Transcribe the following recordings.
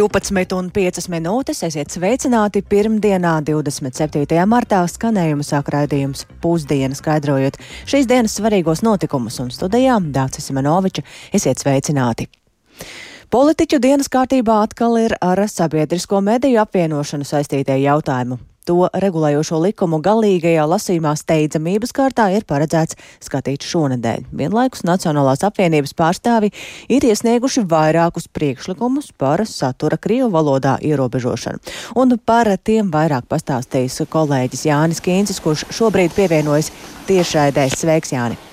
12,5 minūtes esiet sveicināti pirmdienā, 27. martā skanējumu sāk raidījums pusdiena skaidrojot šīs dienas svarīgos notikumus un studijām Dācis Simenoviča. Esiet sveicināti! Politiķu dienas kārtībā atkal ir ar sabiedrisko mediju apvienošanu saistītie jautājumi. To regulējošo likumu galīgajā lasījumā steidzamības kārtā ir paredzēts skatīt šonadēļ. Vienlaikus Nacionālās apvienības pārstāvi ir iesnieguši vairākus priekšlikumus par satura Krievu valodā ierobežošanu. Un par tiem vairāk pastāstīs kolēģis Jānis Kīncis, kurš šobrīd pievienojas tiešraidē. Sveiks, Jāni!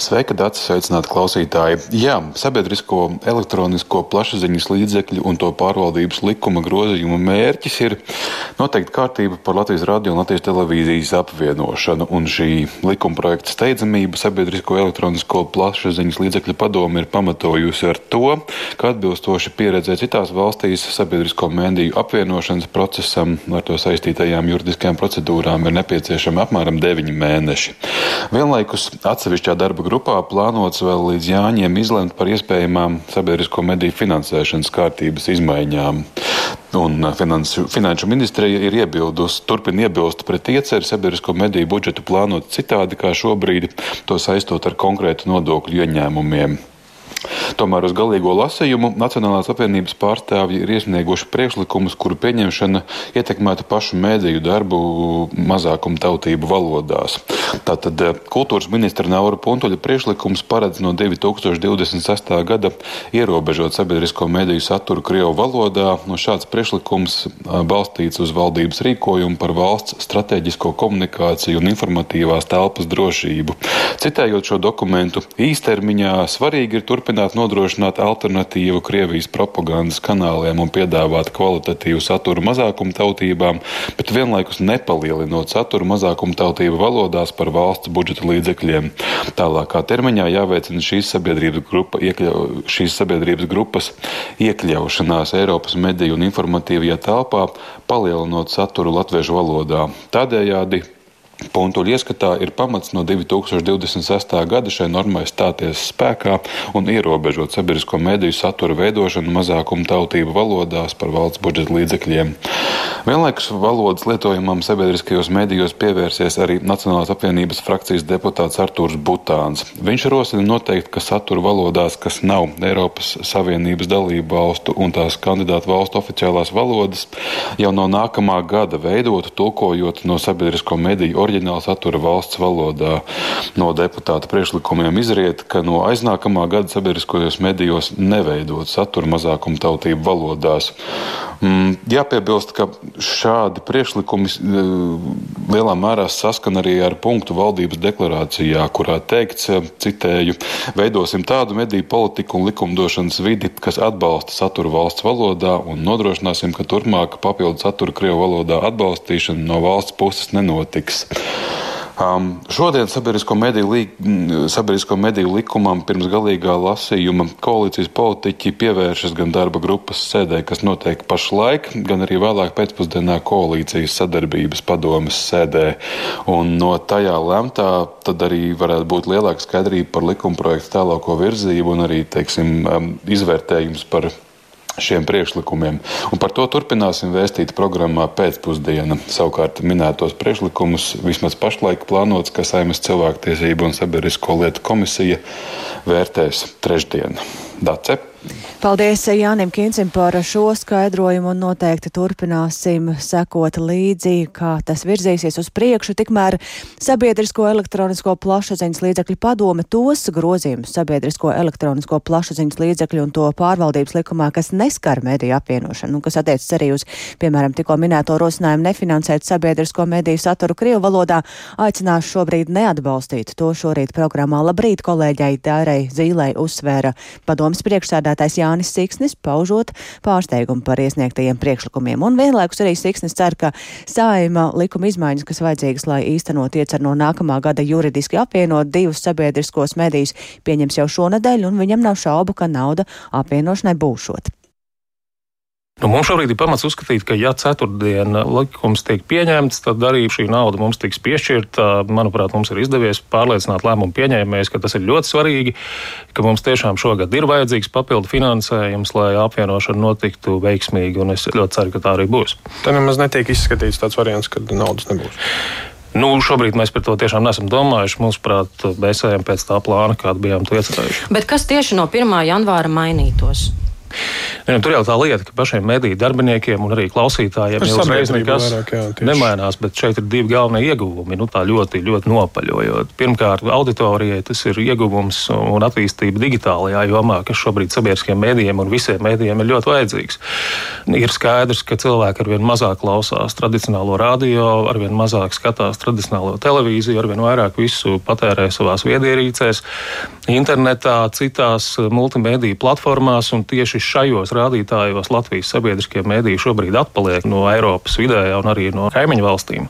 Sveika, Dārts, sveicināti klausītāji. Jā, sabiedrisko elektronisko plašsaziņas līdzekļu un to pārvaldības likuma grozījuma mērķis ir noteikt kārtību par Latvijas radio un Latvijas televīzijas apvienošanu, un šī likuma projekta steidzamība sabiedrisko elektronisko plašsaziņas līdzekļu padomu ir pamatojusi ar to, ka atbilstoši pieredzē citās valstīs sabiedrisko mēdīju apvienošanas procesam ar to saistītajām juridiskajām procedūrām ir nepieciešami apmēram 9 mēneši. Vienlaikus atsevišķā darba grupā plānots vēl līdz Jāņiem izlemt par iespējamām sabiedrisko mediju finansēšanas kārtības izmaiņām. Un finansu, finanšu ministrija ir iebildusi, turpina iebilst pret ieceri sabiedrisko mediju budžetu plānot citādi kā šobrīd, to saistot ar konkrētu nodokļu ieņēmumiem. Tomēr uz galīgo lasījumu Nacionālās apvienības pārstāvji ir iesnieguši priekšlikumus, kuru pieņemšana ietekmētu pašu mēdīju darbu mazākumu tautību valodās. Tātad eh, kultūras ministra Naura Puntuļa priekšlikums paredz no 2026. gada ierobežot sabiedrisko mediju saturu Krievu valodā. No šāds priekšlikums eh, balstīts uz valdības rīkojumu par valsts strateģisko komunikāciju un informatīvās telpas drošību. Citējot šo dokumentu, īstermiņā svarīgi ir turpināt nodrošināt alternatīvu Krievijas propagandas kanāliem un piedāvāt kvalitatīvu saturu mazākumtautībām, bet vienlaikus nepalielinot saturu mazākumtautību valodās par valsts budžeta līdzekļiem. Tālākā termiņā jāveicina šīs sabiedrības, grupa, iekļau, šīs sabiedrības grupas iekļaušanās Eiropas mediju un informatīvajā telpā, palielinot saturu latviešu valodā. Tādējādi Puntuļu ieskatā ir pamats no 2026. gada šai normai stāties spēkā un ierobežot sabiedrisko mediju satura veidošanu mazākumu tautību valodās par valsts budžeta līdzekļiem. Vienlaikus valodas lietojumam sabiedriskajos medijos pievērsies arī Nacionālās apvienības frakcijas deputāts Artūrs Butāns. Viņš rosina noteikt, ka satura valodās, kas nav Eiropas Savienības dalību valstu un tās kandidātu valstu oficiālās valodas, jau no nākamā gada veidotu tulkojot no sabiedrisko mediju oriģināla satura valsts valodā. No deputāta priekšlikumiem izriet, ka no aiznākamā gada sabiedriskajos medijos neveidot satura mazākuma tautību valodās. Mm, jāpiebilst, ka šādi priekšlikumi e, lielā mērā saskan arī ar punktu valdības deklarācijā, kurā teikts, e, citēju, veidosim tādu mediju politiku un likumdošanas vidi, kas atbalsta saturu valsts valodā un nodrošināsim, ka turpmāk papildu satura Krievu valodā atbalstīšana no valsts puses nenotiks. Um, šodien sabiedrisko mediju, li, sabiedrisko mediju likumam pirms galīgā lasījuma koalīcijas politiķi pievēršas gan darba grupas sēdē, kas notiek pašlaik, gan arī vēlāk pēcpusdienā koalīcijas sadarbības padomas sēdē. Un no tajā lemtā tad arī varētu būt lielāka skaidrība par likuma projektu tālāko virzību un arī, teiksim, um, izvērtējums par šiem priekšlikumiem. Un par to turpināsim vēstīt programmā pēcpusdiena. Savukārt minētos priekšlikumus vismaz pašlaik plānots, ka Saimas cilvēktiesību un sabiedrisko lietu komisija vērtēs trešdien. Dace. Paldies Jānim Kincim par šo skaidrojumu un noteikti turpināsim sekot līdzi, kā tas virzīsies uz priekšu. Tikmēr sabiedrisko elektronisko plašsaziņas līdzekļu padome tos grozījumus sabiedrisko elektronisko plašsaziņas līdzekļu un to pārvaldības likumā, kas neskar mediju apvienošanu, kas attiecas arī uz, piemēram, tikko minēto rosinājumu nefinansēt sabiedrisko mediju saturu Krievu valodā, aicinās šobrīd neatbalstīt. To šorīt programmā Labrīt kolēģei Dārai Zīlei uzsvēra padomas priekšsēdētājs Jānis. Siksnis, paužot pārsteigumu par iesniegtajiem priekšlikumiem. Un vienlaikus arī Siksnis cer, ka saima likuma izmaiņas, kas vajadzīgas, lai īstenot iecer no nākamā gada juridiski apvienot divus sabiedriskos medijus, pieņems jau šonadēļ, un viņam nav šaubu, ka nauda apvienošanai būšot. Nu, mums šobrīd ir pamats uzskatīt, ka, ja ceturtdiena likums tiek pieņemts, tad arī šī nauda mums tiks piešķirta. Manuprāt, mums ir izdevies pārliecināt lēmumu pieņēmējus, ka tas ir ļoti svarīgi, ka mums tiešām šogad ir vajadzīgs papildu finansējums, lai apvienošana notiktu veiksmīgi, un es ļoti ceru, ka tā arī būs. Tad nemaz netiek izskatīts tāds variants, ka naudas nebūs. Nu, šobrīd mēs par to tiešām neesam domājuši. Mūsuprāt, mēs ejam pēc tā plāna, kādu bijām to iecerējuši. Bet kas tieši no 1. janvāra mainītos? Ja, tur jau tā lieta, ka pašiem mediju darbiniekiem un arī klausītājiem jau uzreiz nekas vairāk, jā, tieši. nemainās, bet šeit ir divi galvenie ieguvumi. Nu, tā ļoti, ļoti nopaļojot. Pirmkārt, auditorijai tas ir ieguvums un attīstība digitālajā jomā, kas šobrīd sabiedriskiem mēdījiem un visiem mēdījiem ir ļoti vajadzīgs. Ir skaidrs, ka cilvēki arvien mazāk klausās tradicionālo radio, arvien mazāk skatās tradicionālo televīziju, arvien vairāk visu patērē savās viedierīcēs, internetā, citās multimediju platformās un tieši šajos rādītājos Latvijas sabiedriskie mēdīji šobrīd atpaliek no Eiropas vidējā un arī no kaimiņu valstīm.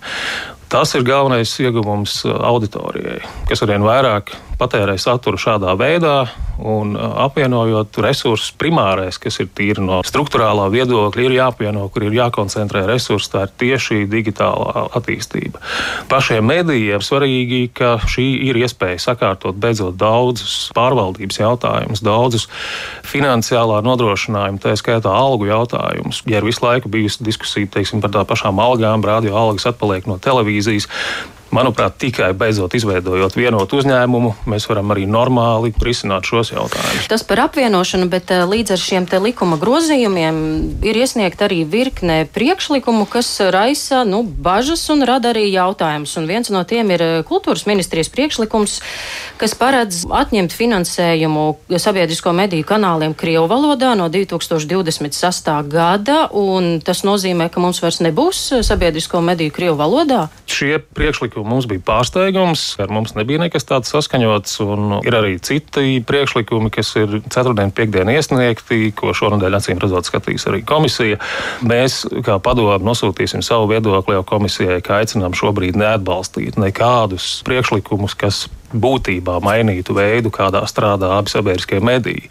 Tas ir galvenais ieguvums auditorijai, kas arvien vairāk patērē saturu šādā veidā, un apvienojot resursus primārais, kas ir tīri no struktūrālā viedokļa, ir jāapvieno, kur ir jākoncentrē resursi. Tā ir tieši digitālā attīstība. Pašiem medijiem svarīgi, ka šī ir iespēja sakārtot beidzot daudzus pārvaldības jautājumus, daudzus finansiālā nodrošinājuma, tā skaitā algu jautājumus. Ja ir visu laiku bijusi diskusija teiksim, par tā pašām algām, radio algas atpaliek no televīzijas, Manuprāt, tikai beidzot izveidojot vienotu uzņēmumu, mēs varam arī normāli risināt šos jautājumus. Tas par apvienošanu, bet eh, līdz ar šiem likuma grozījumiem ir iesniegt arī virkne priekšlikumu, kas raisa nu, bažas un rada arī jautājumus. Un viens no tiem ir eh, kultūras ministrijas priekšlikums, kas paredz atņemt finansējumu sabiedrisko mediju kanāliem Krievu valodā no 2026. gada. Tas nozīmē, ka mums vairs nebūs sabiedrisko mediju Krievu valodā. Šie priekšlikumi mums bija pārsteigums. Ar mums nebija nekas tāds saskaņots, ir arī citi priekšlikumi, kas ir ceturtdien, piekdien iesniegti, ko šonadēļ acīm redzot skatīs arī komisija. Mēs, kā padomu, nosūtīsim savu viedokli jau komisijai, ka aicinām šobrīd neatbalstīt nekādus priekšlikumus, kas būtībā mainītu veidu, kādā strādā abi sabiedriskie mediji.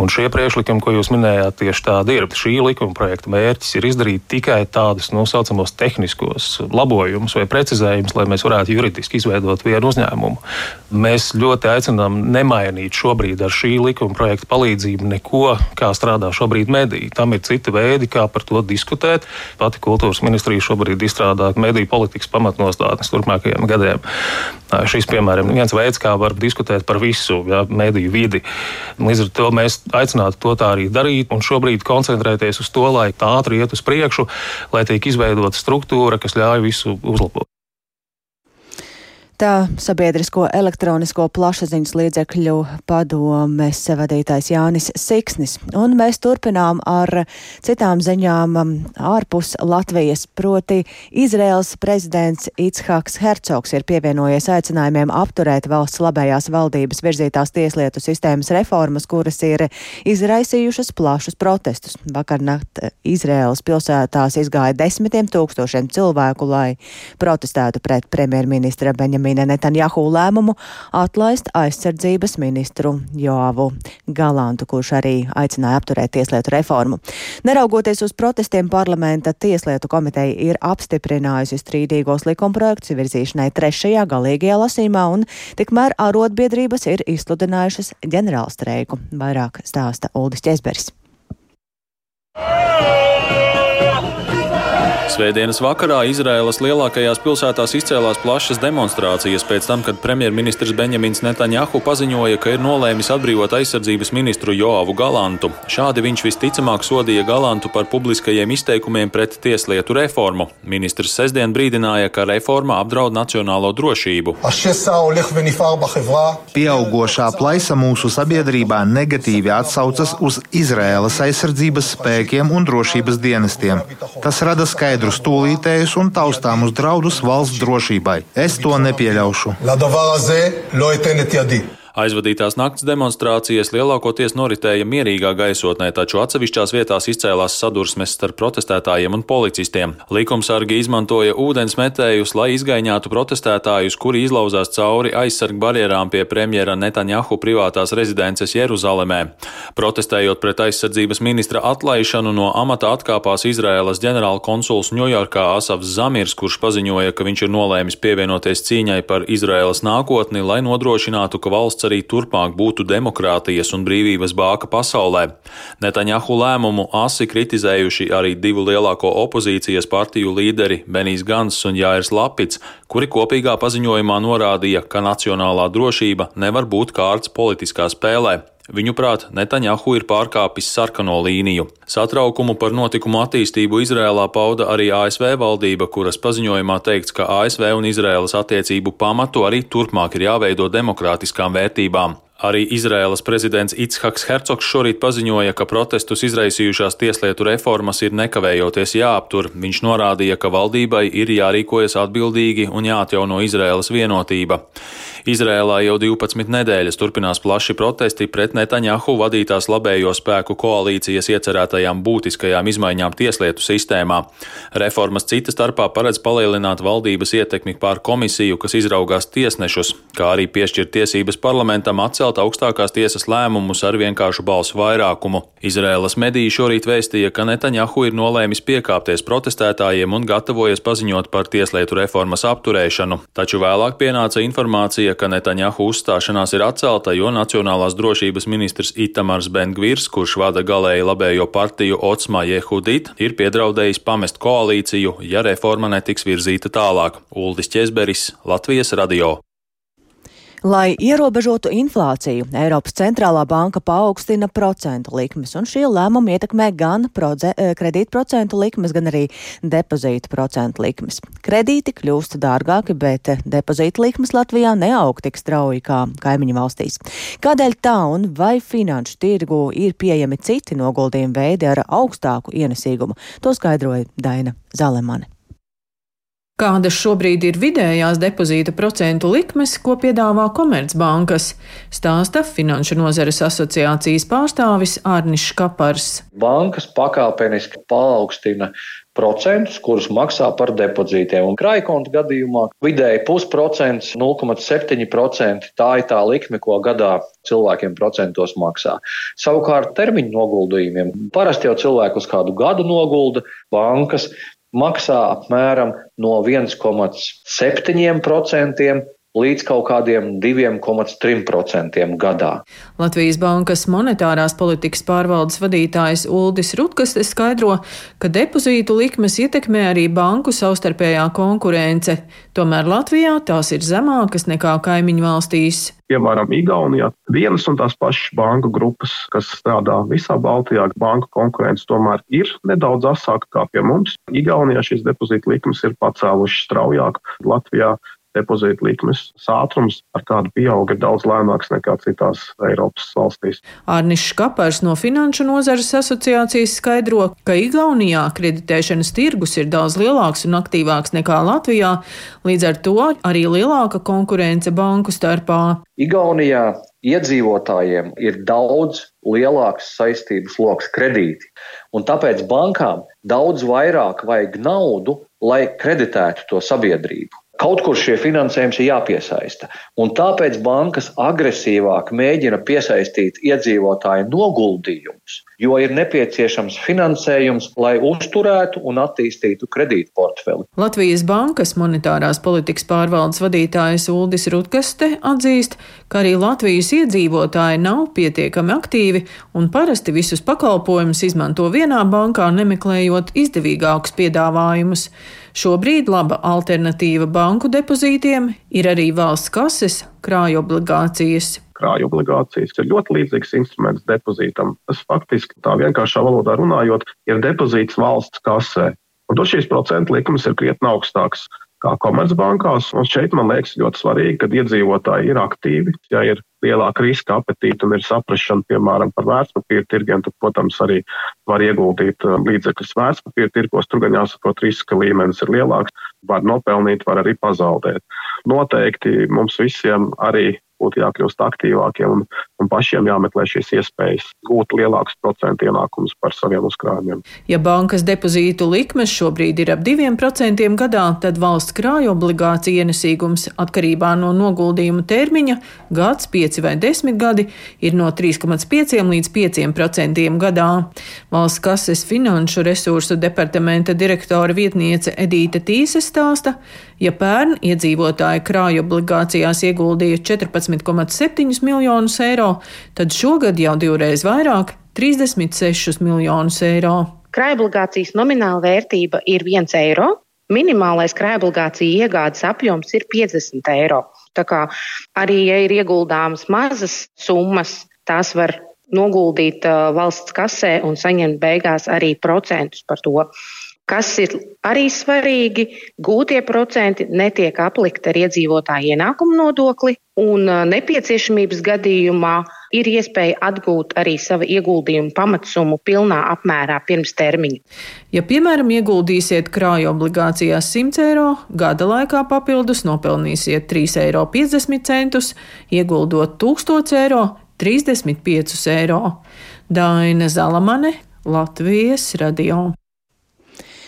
Un šie priekšlikumi, ko jūs minējāt, tieši tādi ir. Šī likuma projekta mērķis ir izdarīt tikai tādus nu, tehniskos labojumus vai precizējumus, lai mēs varētu juridiski izveidot vienu uzņēmumu. Mēs ļoti aicinām nemainīt šobrīd ar šī likuma projekta palīdzību neko, kā strādā šobrīd mediji. Tam ir citi veidi, kā par to diskutēt. Pati kultūras ministrija šobrīd izstrādā mediju politikas pamatnostādnes turpmākajiem gadiem. Šis, piemēram, viens veids, kā var diskutēt par visu ja, mediju vidi. Līdz ar to mēs aicinātu to tā arī darīt un šobrīd koncentrēties uz to, lai tā ātri iet uz priekšu, lai tiek izveidota struktūra, kas ļauj visu uzlabot. Tā sabiedrisko elektronisko plašsaziņas līdzekļu padomes vadītājs Jānis Siksnis. Un mēs turpinām ar citām ziņām um, ārpus Latvijas, proti Izraels prezidents Itshaks Hercogs ir pievienojies aicinājumiem apturēt valsts labējās valdības virzītās tieslietu sistēmas reformas, kuras ir izraisījušas plašus protestus. Vakarnakt Izraels pilsētās izgāja desmitiem tūkstošiem cilvēku, lai protestētu pret premjerministra Benjamina Benjamina Netanjahu lēmumu atlaist aizsardzības ministru Joavu Galantu, kurš arī aicināja apturēt tieslietu reformu. Neraugoties uz protestiem, parlamenta tieslietu komiteja ir apstiprinājusi strīdīgos likumprojektus virzīšanai trešajā galīgajā lasīmā, un tikmēr arotbiedrības ir izsludinājušas ģenerālstreiku. Vairāk stāsta Uldis Česberis. Svētdienas vakarā Izraēlas lielākajās pilsētās izcēlās plašas demonstrācijas pēc tam, kad premjerministrs Benjamins Netanjahu paziņoja, ka ir nolēmis atbrīvot aizsardzības ministru Joavu Galantu. Šādi viņš visticamāk sodīja Galantu par publiskajiem izteikumiem pret tieslietu reformu. Ministrs sestdien brīdināja, ka reforma apdraud nacionālo drošību. Pieaugošā plaisa mūsu sabiedrībā negatīvi atsaucas uz Izraēlas aizsardzības spēkiem un drošības dienestiem. Tas rada skaidru skaidrus tūlītējus un taustāmus draudus valsts drošībai. Es to nepieļaušu. Aizvadītās nakts demonstrācijas lielākoties noritēja mierīgā gaisotnē, taču atsevišķās vietās izcēlās sadursmes starp protestētājiem un policistiem. Likumsargi izmantoja ūdens metējus, lai izgaiņātu protestētājus, kuri izlauzās cauri aizsargu barjerām pie premjera Netanjahu privātās rezidences Jeruzalemē. Protestējot pret aizsardzības ministra atlaišanu no amata atkāpās Izraēlas ģenerāla konsuls Ņujorkā Asafs Zamirs, kurš paziņoja, ka viņš ir nolēmis pievienoties cīņai par Izraēlas nākotni, lai nodrošinātu, ka valsts arī turpmāk būtu demokrātijas un brīvības bāka pasaulē. Netaņahu lēmumu asi kritizējuši arī divu lielāko opozīcijas partiju līderi Benijs Gans un Jāirs Lapits, kuri kopīgā paziņojumā norādīja, ka nacionālā drošība nevar būt kārts politiskā spēlē. Viņuprāt, Netaņahu ir pārkāpis sarkano līniju. Satraukumu par notikumu attīstību Izrēlā pauda arī ASV valdība, kuras paziņojumā teikts, ka ASV un Izrēlas attiecību pamatu arī turpmāk ir jāveido demokrātiskām vērtībām. Arī Izraēlas prezidents Itshaks Hercogs šorīt paziņoja, ka protestus izraisījušās tieslietu reformas ir nekavējoties jāaptur. Viņš norādīja, ka valdībai ir jārīkojas atbildīgi un jāatjauno Izraēlas vienotība. Izrēlā jau 12 nedēļas turpinās plaši protesti pret Netaņahu vadītās labējo spēku koalīcijas iecerētajām būtiskajām izmaiņām tieslietu sistēmā. Reformas cita starpā paredz palielināt valdības ietekmi pār komisiju, kas izraugās tiesnešus, kā arī piešķirt tiesības parlamentam atcelt augstākās tiesas lēmumus ar vienkāršu balsu vairākumu. Izrēlas mediji šorīt vēstīja, ka Netaņahu ir nolēmis piekāpties protestētājiem un gatavojas paziņot par tieslietu reformas apturēšanu, taču vēlāk pienāca informācija, ka Netaņahu uzstāšanās ir atcelta, jo Nacionālās drošības ministrs Itamars Bengvirs, kurš vada galēji labējo partiju Otsma Jehudit, ir piedraudējis pamest koalīciju, ja reforma netiks virzīta tālāk. Uldis Česberis, Latvijas radio. Lai ierobežotu inflāciju, Eiropas centrālā banka paaugstina procentu likmes, un šie lēmumi ietekmē gan eh, kredītprocentu likmes, gan arī depozītu procentu likmes. Kredīti kļūst dārgāki, bet depozītu likmes Latvijā neaug tik strauji kā kaimiņu valstīs. Kādēļ tā un vai finanšu tirgu ir pieejami citi noguldījumi veidi ar augstāku ienesīgumu? To skaidroja Daina Zalemane. Kādas šobrīd ir vidējās depozīta procentu likmes, ko piedāvā Komercbankas, stāsta Finanšu nozares asociācijas pārstāvis Arnišs Kapars. Bankas pakāpeniski paaugstina procentus, kurus maksā par depozītiem. Un krājkonta gadījumā vidēji pusprocents, 0,7% tā ir tā likme, ko gadā cilvēkiem procentos maksā. Savukārt termiņu noguldījumiem parasti jau cilvēku uz kādu gadu nogulda bankas maksā apmēram no 1,7% līdz kaut kādiem 2,3% gadā. Latvijas Bankas monetārās politikas pārvaldes vadītājs Uldis Rutkaste skaidro, ka depozītu likmes ietekmē arī banku savstarpējā konkurence. Tomēr Latvijā tās ir zemākas nekā kaimiņu valstīs. Piemēram, Igaunijā vienas un tās pašas banku grupas, kas strādā visā Baltijā, banku konkurence tomēr ir nedaudz asāka kā pie mums. Igaunijā šīs depozīta likmes ir pacēlušas straujāk. Latvijā depozīta likmes ātrums ar tādu pieauga ir daudz lēnāks nekā citās Eiropas valstīs. Arnišs Kapars no Finanšu nozares asociācijas skaidro, ka Igaunijā kreditēšanas tirgus ir daudz lielāks un aktīvāks nekā Latvijā, līdz ar to arī lielāka konkurence banku starpā. Igaunijā iedzīvotājiem ir daudz lielāks saistības lokus kredīti, un tāpēc bankām daudz vairāk vajag naudu, lai kreditētu to sabiedrību. Kaut kur šie finansējums ir jāpiesaista. Un tāpēc bankas agresīvāk mēģina piesaistīt iedzīvotāju noguldījumus, jo ir nepieciešams finansējums, lai uzturētu un attīstītu kredītportfeli. Latvijas Bankas monetārās politikas pārvaldes vadītājs Uldis Rutkaste atzīst, ka arī Latvijas iedzīvotāji nav pietiekami aktīvi un parasti visus pakalpojumus izmanto vienā bankā, nemeklējot izdevīgākus piedāvājumus. Šobrīd laba alternatīva banku depozītiem ir arī valsts kases krāju obligācijas. Krāju obligācijas ir ļoti līdzīgs instruments depozītam. Tas faktiski tā vienkāršā valodā runājot, ir depozīts valsts kasē. Un tur šīs procentu likmes ir krietni augstākas kā komercbankās. Un šeit man liekas ļoti svarīgi, ka iedzīvotāji ir aktīvi. Ja ir lielāka riska apetīte un ir saprašana, piemēram, par vērtspapīra tirgiem, tad, protams, arī var ieguldīt um, līdzekļus vērtspapīra tirgos. Tur gan jāsaprot, riska līmenis ir lielāks. Var nopelnīt, var arī pazaudēt. Noteikti mums visiem arī būtu jākļūst aktīvākiem un, un pašiem jāmeklē šīs iespējas gūt lielākus procentu ienākumus par saviem uzkrājumiem. Ja bankas depozītu likmes šobrīd ir ap 2% gadā, tad valsts krāja obligācija ienesīgums atkarībā no noguldījuma termiņa gads, 5 vai 10 gadi ir no 3,5 līdz 5% gadā. Valsts kases finanšu resursu departamenta direktora vietniece Edīte Tīse stāsta, ja pērn iedzīvotāji krāja obligācijās ieguldīja 14 11,7 miljonus eiro, tad šogad jau divreiz vairāk - 36 miljonus eiro. Krājobligācijas nomināla vērtība ir 1 eiro. Minimālais krājobligācija iegādes apjoms ir 50 eiro. Tā kā arī, ja ir ieguldāmas mazas summas, tās var noguldīt uh, valsts kasē un saņemt beigās arī procentus par to. Kas ir arī svarīgi, gūtie procenti netiek aplikti ar iedzīvotāju ienākumu nodokli, un nepieciešamības gadījumā ir iespēja atgūt arī savu ieguldījumu pamatsumu pilnā apmērā pirms termiņa. Ja, piemēram, ieguldīsiet krāju obligācijās 100 eiro, gada laikā papildus nopelnīsiet 3,50 eiro, ieguldot 1000 eiro, 35 eiro. Daina Zalamane, Latvijas radio.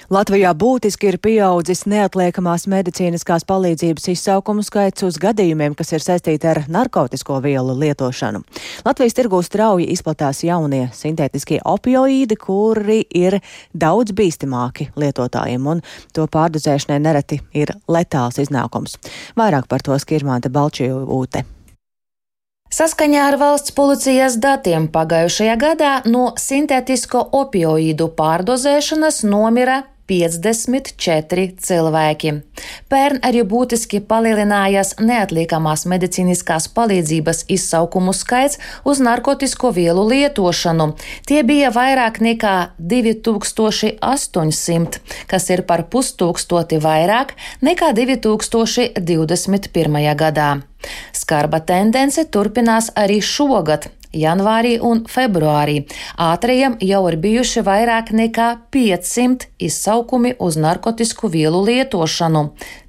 Latvijā būtiski ir pieaudzis neatliekamās medicīniskās palīdzības izsaukumu skaits uz gadījumiem, kas ir saistīti ar narkotisko vielu lietošanu. Latvijas tirgū strauji izplatās jaunie sintētiskie opioīdi, kuri ir daudz bīstamāki lietotājiem, un to pārdozēšanai nereti ir letāls iznākums. Vairāk par to skirmāta Balčijūte. Saskaņā ar valsts policijas datiem pagājušajā gadā no sintētisko opioīdu pārdozēšanas nomira 54 cilvēki. Pērn arī būtiski palielinājās neatliekamās medicīniskās palīdzības izsaukumu skaits uz narkotiku vielu lietošanu. Tie bija vairāk nekā 2800, kas ir par pustūkstoti vairāk nekā 2021. gadā. Skarba tendence turpinās arī šogad janvārī un februārī. Ātrajam jau ir bijuši vairāk nekā 500 izsaukumi uz narkotiku vielu lietošanu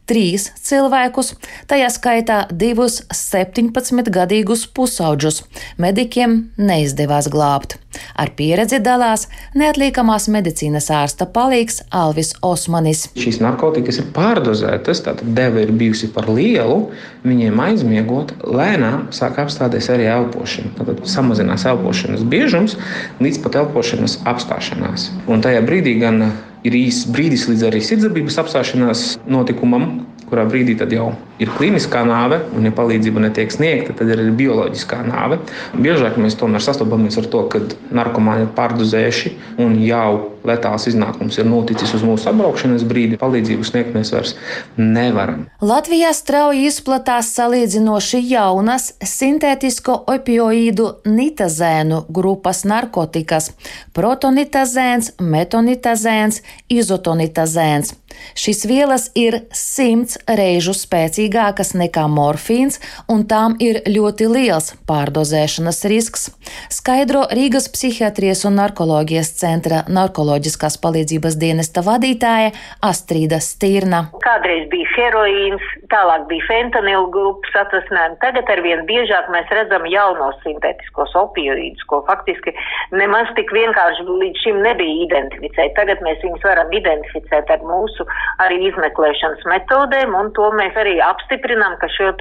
trīs cilvēkus, tajā skaitā divus 17-gadīgus pusauģus. Medikiem neizdevās glābt. Ar pieredzi dalās neatliekamās medicīnas ārsta palīgs Alvis Osmanis. Šīs narkotikas ir pārdozētas, tātad deva ir bijusi par lielu, viņiem aizmiegot, lēnām sāk apstāties arī elpošana. Tad samazinās elpošanas biežums līdz pat elpošanas apstāšanās. Un tajā brīdī gan ir īsts brīdis līdz arī sirdsapziņas apstāšanās notikumam, kurā brīdī jau ir kliniskā nāve, un, ja palīdzība netiek sniegta, tad ir bioloģiskā nāve. Biežāk mēs tomēr sastopamies ar to, ka narkomāni ir pārdozējuši un jau letāls iznākums ir noticis uz mūsu apbraukšanas brīdi. Palīdzību sniegt mēs vairs nevaram. Latvijā strauji izplatās salīdzinoši jaunas sintētisko opioīdu nitazēnu grupas narkotikas - protonitazēns, metonitazēns, izotonitazēns. Šīs vielas ir simts reižu spēcīgākas nekā morfīns, un tām ir ļoti liels pārdozēšanas risks. Skaidro Rīgas psihiatrijas un narkoloģijas centra narkoloģiskās palīdzības dienesta vadītāja Astrīda Stīrna. Kādreiz bija heroīns, tālāk bija fentanila grupas atvasinājumi. Tagad arvien biežāk mēs redzam jaunos sintētiskos opioīdus, ko faktiski nemaz tik vienkārši līdz šim nebija identificēt. Tagad mēs viņus varam identificēt ar mūsu arī izmeklēšanas metodēm, un to mēs arī apstiprinām, ka šo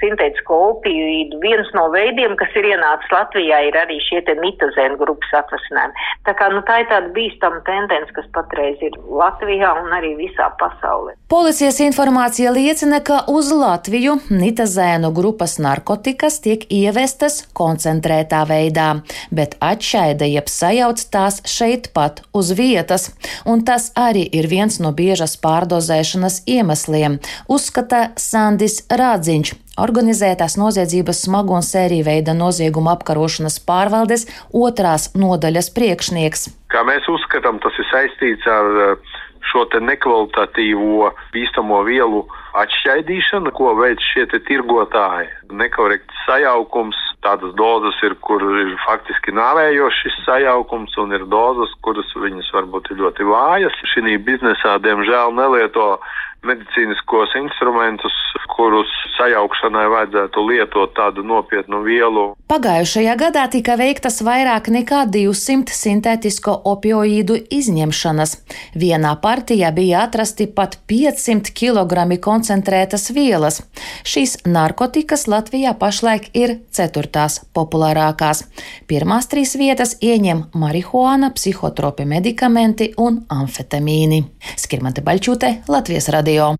sintētisko opioīdu viens no veidiem, kas ir ienācis Latvijā, ir arī šie te nitazēnu grupas atvasinājumi. Tā kā, nu, tā ir tāda bīstama tendence, kas patreiz ir Latvijā un arī visā pasaulē. Policijas informācija liecina, ka uz Latviju nitazēnu grupas narkotikas tiek ievestas koncentrētā veidā, bet atšaida jeb sajauc tās šeit pat uz vietas, un tas arī ir viens no biežas pārdozēšanas iemesliem, uzskata Sandis Rādziņš, organizētās noziedzības smago un sēriju veida nozieguma apkarošanas pārvaldes otrās nodaļas priekšnieks. Kā mēs uzskatām, tas ir saistīts ar uh, šo nekvalitatīvo bīstamo vielu atšķaidīšanu, ko veic šie tirgotāji. Nekorekts sajaukums, tādas dozes ir, kur ir faktiski nāvējošs sajaukums, un ir dozes, kuras viņas varbūt ir ļoti vājas. Šī biznesā, diemžēl, nelieto medicīniskos instrumentus, kurus sajaukšanai vajadzētu lietot tādu nopietnu vielu. Pagājušajā gadā tika veiktas vairāk nekā 200 sintētisko opioīdu izņemšanas. Vienā partijā bija atrasti pat 500 kg koncentrētas vielas. Šīs narkotikas Latvijā pašlaik ir ceturtās populārākās. Pirmās trīs vietas ieņem marihuāna, psihotropi medikamenti un amfetamīni. Skirmante Baļķute, Latvijas radio. اليوم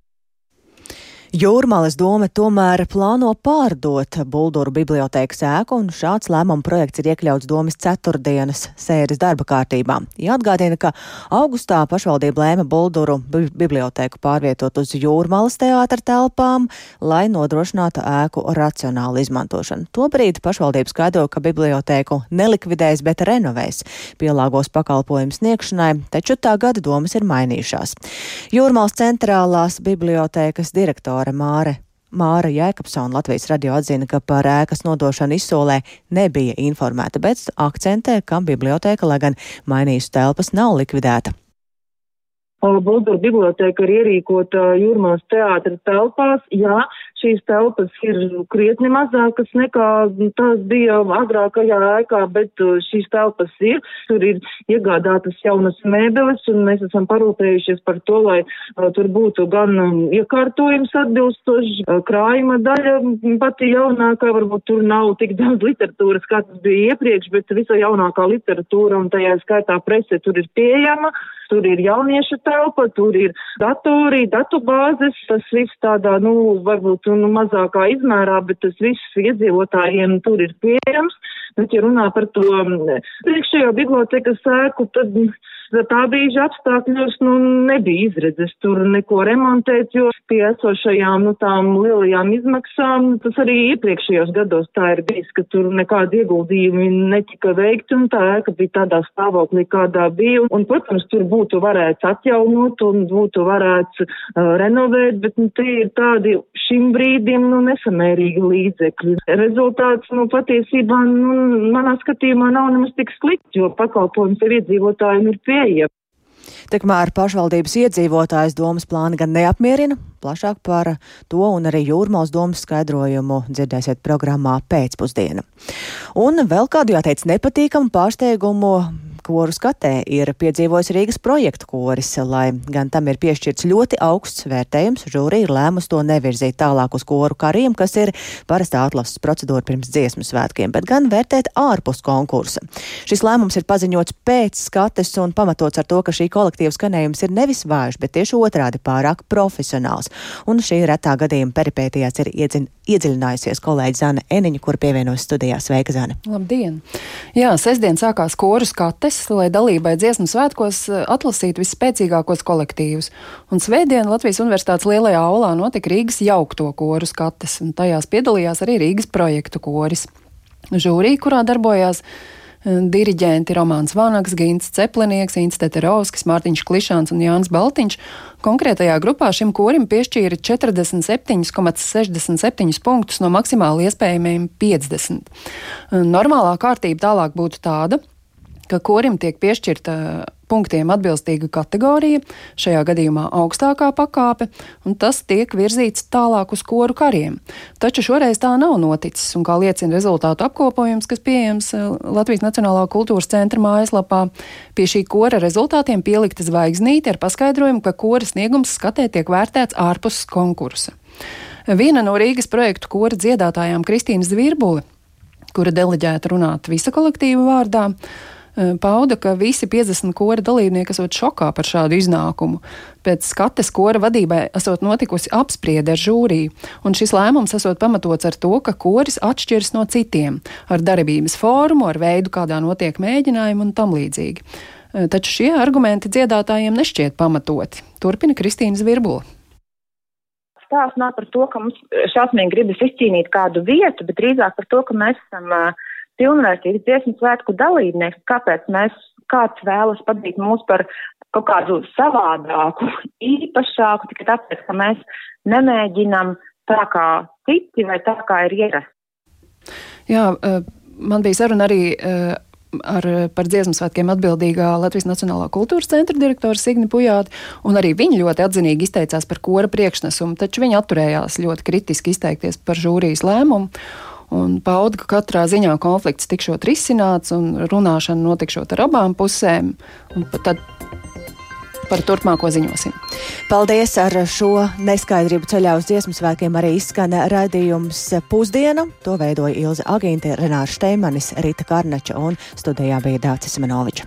Jūrmāles doma tomēr plāno pārdot Bulduru bibliotēkas ēku, un šāds lēmuma projekts ir iekļauts domas ceturtdienas sēdes darba kārtībā. Jāatgādina, ka augustā pašvaldība lēma Bulduru bibliotēku pārvietot uz Jūrmāles teātra telpām, lai nodrošinātu ēku racionālu izmantošanu. Tobrīd pašvaldība skaidro, ka bibliotēku nelikvidēs, bet renovēs, pielāgos pakalpojumu sniegšanai, taču tā gada domas ir mainījušās. Jūrmāles centrālās bibliotēkas direktora direktore Māre. Māra Jēkabsona Latvijas radio atzina, ka par ēkas nodošanu izsolē nebija informēta, bet akcentē, ka biblioteka, lai gan mainījusi telpas, nav likvidēta. Buldura biblioteka ir ierīkota Jūrmās teātra telpās. Jā, šīs telpas ir krietni mazākas nekā tās bija agrākajā ēkā, bet uh, šīs telpas ir. Tur ir iegādātas jaunas mēbeles, un mēs esam parūpējušies par to, lai uh, tur būtu gan um, iekārtojums atbilstoši, uh, krājuma daļa pati jaunākā, varbūt tur nav tik daudz literatūras, kā tas bija iepriekš, bet visa jaunākā literatūra un tajā skaitā prese tur ir pieejama. Tur ir jauniešu telpa, tur ir datori, datubāzes, tas viss tādā, nu, varbūt nu, mazākā izmērā, bet tas viss iedzīvotājiem tur ir pieejams. Bet, ja runā par to mm, priekšējo bibliotekas sēku, tad tā brīža apstākļos nu, nebija izredzes tur neko remontēt, jo pie esošajām nu, tām lielajām izmaksām tas arī iepriekšējos gados tā ir bijis, ka tur nekādi ieguldījumi netika veikti un tā ēka bija tādā stāvoklī, kādā bija. Un, protams, tur būtu varēts atjaunot un būtu varēts uh, renovēt, bet nu, tie ir tādi šim brīdim nu, nesamērīgi līdzekļi. Rezultāts nu, patiesībā nu, manā skatījumā nav nemaz tik slikts, jo pakalpojums ar iedzīvotājiem ir pieejams. Tikmēr pašvaldības iedzīvotājs domas plāni gan neapmierina. Plašāk par to un arī jūrmālas domas skaidrojumu dzirdēsiet programmā pēcpusdiena. Un vēl kādu jāteic nepatīkamu pārsteigumu koru skatē ir piedzīvojis Rīgas projektu koris, lai gan tam ir piešķirts ļoti augsts vērtējums, žūrī ir lēmus to nevirzīt tālāk uz koru kariem, kas ir parastā atlases procedūra pirms dziesmu svētkiem, bet gan vērtēt ārpus konkursa. Šis lēmums ir paziņots pēc skates un pamatots ar to, ka šī kolektīva skanējums ir nevis vājš, bet tieši otrādi pārāk profesionāls. Un šī retā gadījuma peripētījās ir iedzin, iedziļinājusies kolēģi Zana Eniņa, kur pievienojas studijā. Sveika, Zana! Labdien! Jā, sestdien sākās koru skates lai dalībai dziesmu svētkos eh, atlasītu visspēcīgākos kolektīvus. Un svētdien Latvijas Universitātes lielajā aulā notika Rīgas jaukto koru skates, un tajās piedalījās arī Rīgas projektu koris. Žūrī, kurā darbojās diriģenti Romāns Vanags, Gins Ceplinieks, Inns Teterovskis, Mārtiņš Klišāns un Jānis Baltiņš. Konkrētajā grupā šim korim piešķīra 47,67 punktus no maksimāli iespējamajiem 50. Normālā kārtība tālāk būtu tāda, ka korim tiek piešķirta punktiem atbilstīga kategorija, šajā gadījumā augstākā pakāpe, un tas tiek virzīts tālāk uz koru kariem. Taču šoreiz tā nav noticis, un kā liecina rezultātu apkopojums, kas pieejams eh, Latvijas Nacionālā kultūras centra mājaslapā, pie šī kora rezultātiem pielikta zvaigznīte ar paskaidrojumu, ka kora sniegums skatē tiek vērtēts ārpus konkursa. Viena no Rīgas projektu kora dziedātājām Kristīnas Zvirbuli, kura deleģēta runāt visa kolektīva vārdā, pauda, ka visi 50 kora dalībnieki esot šokā par šādu iznākumu. Pēc skates kora vadībai esot notikusi apspriede ar žūriju, un šis lēmums esot pamatots ar to, ka koris atšķiras no citiem, ar darbības formu, ar veidu, kādā notiek mēģinājumi un tam līdzīgi. Taču šie argumenti dziedātājiem nešķiet pamatoti. Turpina Kristīna Zvirbula stāsts nav par to, ka mums šausmīgi gribas izcīnīt kādu vietu, bet drīzāk par to, ka mēs esam uh, pilnvērtīgs dziesmu svētku dalībnieks, kāpēc mēs kāds vēlas padarīt mūs par kaut kādu savādāku, īpašāku, tikai tāpēc, ka mēs nemēģinam tā kā citi vai tā kā ir ierasts. Jā, man bija saruna arī ar, par dziesmu svētkiem atbildīgā Latvijas Nacionālā kultūras centra direktora Signi Pujāti, un arī viņi ļoti atzinīgi izteicās par kora priekšnesumu, taču viņi atturējās ļoti kritiski izteikties par žūrijas lēmumu un pauda, ka katrā ziņā konflikts tikšot risināts un runāšana notikšot ar abām pusēm. Tad par turpmāko ziņosim. Paldies! Ar šo neskaidrību ceļā uz dziesmu svētkiem arī izskan raidījums pusdiena. To veidoja Ilze Agīnte, Renārs Šteimanis, Rita Karnača un studijā bija Dācis Manovičs.